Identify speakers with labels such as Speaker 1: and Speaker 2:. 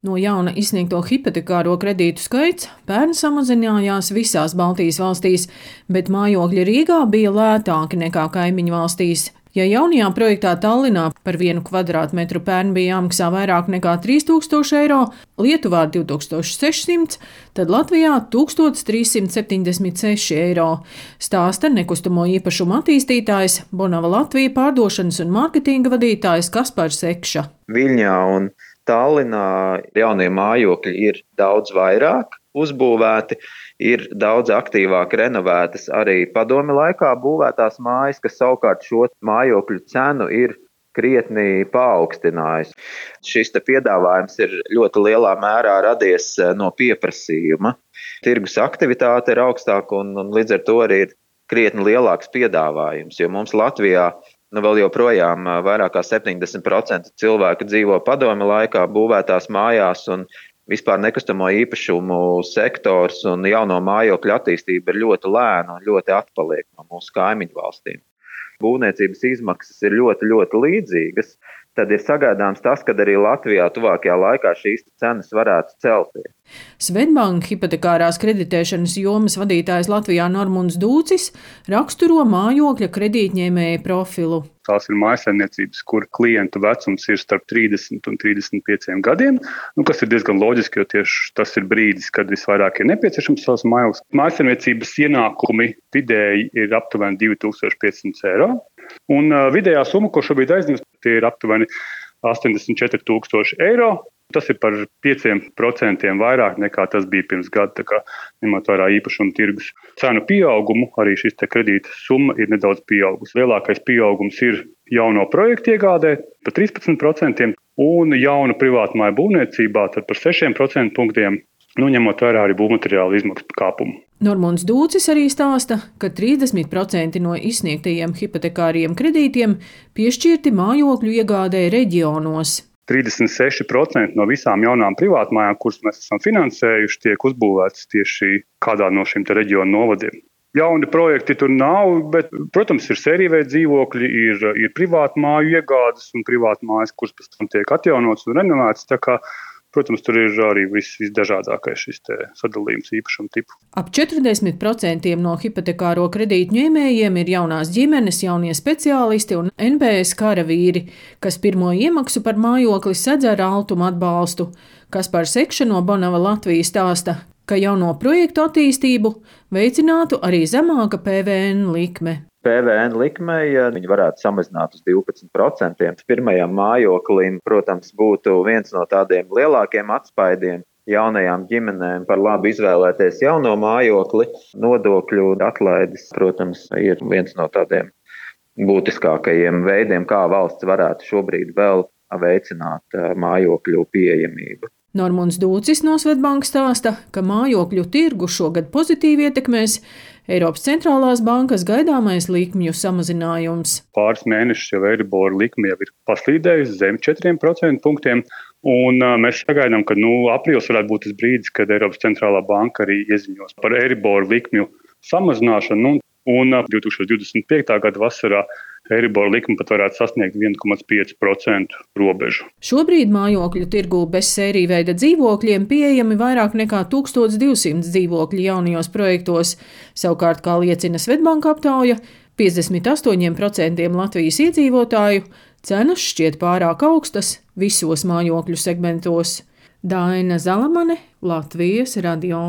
Speaker 1: No jauna izsniegto hipotekāro kredītu skaits pērn samazinājās visās Baltijas valstīs, bet mājokļi Rīgā bija lētāki nekā kaimiņu valstīs. Ja jaunajā projektā Tallinā par vienu kvadrātmetru pērn bija jāmaksā vairāk nekā 3000 eiro, Lietuvā 2600, tad Latvijā 1376 eiro. Stāsta nekustamo īpašumu attīstītājs Bonava Latvija pārdošanas un mārketinga vadītājs Kaspars Sekša.
Speaker 2: Viļņā un Tallinā jaunie mājokļi ir daudz vairāk uzbūvēti, ir daudz aktīvāk renovētas arī padomi laikā būvētās mājas, kas savukārt šo mājokļu cenu ir krietni paaugstinājis. Šis piedāvājums ir ļoti lielā mērā radies eh, no pieprasījuma. Tirgus aktivitāte ir augstāka un, un līdz ar to arī ir krietni lielāks piedāvājums, jo mums Latvijā nu, vēl joprojām vairāk kā 70% cilvēku dzīvo padomi laikā būvētās mājās, un vispār nekustamo īpašumu sektors un jauno mājokļu attīstība ir ļoti lēna un ļoti atpaliek no mūsu kaimiņu valstīm. Būvniecības izmaksas ir ļoti, ļoti līdzīgas. Tad ir sagaidāms tas, ka arī Latvijā tuvākajā laikā šīs cenas varētu celties.
Speaker 1: Svetbanka hipotekārās kreditēšanas jomas vadītājs Latvijā Normunds Dūcis raksturo mājokļa kredītņēmēja profilu.
Speaker 3: Tās ir mājasemniecības, kur klientu vecums ir starp 30 un 35 gadiem, nu, kas ir diezgan loģiski, jo tieši tas ir brīdis, kad visvairāk ir nepieciešams savs mājoklis. Mājasemniecības ienākumi vidēji ir aptuveni 2500 eiro, un vidējā summa, ko šobrīd aizņems, ir aptuveni 84,000 eiro. Tas ir par 5% vairāk nekā tas bija pirms gada. Kā, ņemot vērā īpašumu tirgus cenu pieaugumu, arī šis kredīta summa ir nedaudz pieaugusi. Lielākais pieaugums ir jauno projektu iegādē par 13% un jaunu privātu māju būvniecībā par 6% punktiem. Nu, ņemot vērā arī būvmateriālu izmaksu kāpumu.
Speaker 1: Normons Dūcis arī stāsta, ka 30% no izsniegtajiem hipotekāriem kredītiem piešķirti mājokļu iegādē reģionos.
Speaker 3: 36% no visām jaunām privātmājām, kuras mēs esam finansējuši, tiek uzbūvētas tieši kādā no šiem reģionu novadiem. Jauni projekti tur nav, bet, protams, ir sērijveida dzīvokļi, ir, ir privātu māju iegādes un privātu mājas, kuras pēc tam tiek atjaunotas un renovētas. Protams, tur ir arī viss visdažādākais šis sadalījums īpašumu tipu.
Speaker 1: Ap 40% no hipotekāro kredītu ņēmējiem ir jaunās ģimenes, jaunie speciālisti un NBS karavīri, kas pirmo iemaksu par mājokli sedz ar altuma atbalstu. Kas par sekšu no Bonava Latvijas stāsta, ka jauno projektu attīstību veicinātu arī zemāka PVN likme.
Speaker 2: PVN likmei viņi varētu samazināt uz 12%. Pirmajam mājoklim, protams, būtu viens no tādiem lielākiem atspaidiem jaunajām ģimenēm par labu izvēlēties jauno mājokli. Nodokļu atlaides, protams, ir viens no tādiem būtiskākajiem veidiem, kā valsts varētu šobrīd vēl veicināt mājokļu pieejamību.
Speaker 1: Normons Dūcis no Svetbankas stāsta, ka mājokļu tirgu šogad pozitīvi ietekmēs Eiropas centrālās bankas gaidāmais likmju samazinājums.
Speaker 3: Pāris mēnešus jau Eiribora likme jau ir paslīdējusi zem 4% punktiem. Un mēs sagaidām, ka nu, aprīlis varētu būt tas brīdis, kad Eiropas centrālā banka arī ieziņos par Eiriboru likmju samazināšanu. Nu, un uh, 2025. gada vasarā Eiribora likme pat varētu sasniegt 1,5% robežu.
Speaker 1: Šobrīd mājokļu tirgū bez sēriju veida dzīvokļiem pieejami vairāk nekā 1200 dzīvokļi jaunajos projektos. Savukārt, kā liecina Svetbanka aptauja, 58% Latvijas iedzīvotāju cenas šķiet pārāk augstas visos mājokļu segmentos. Daina Zalamane, Latvijas radio.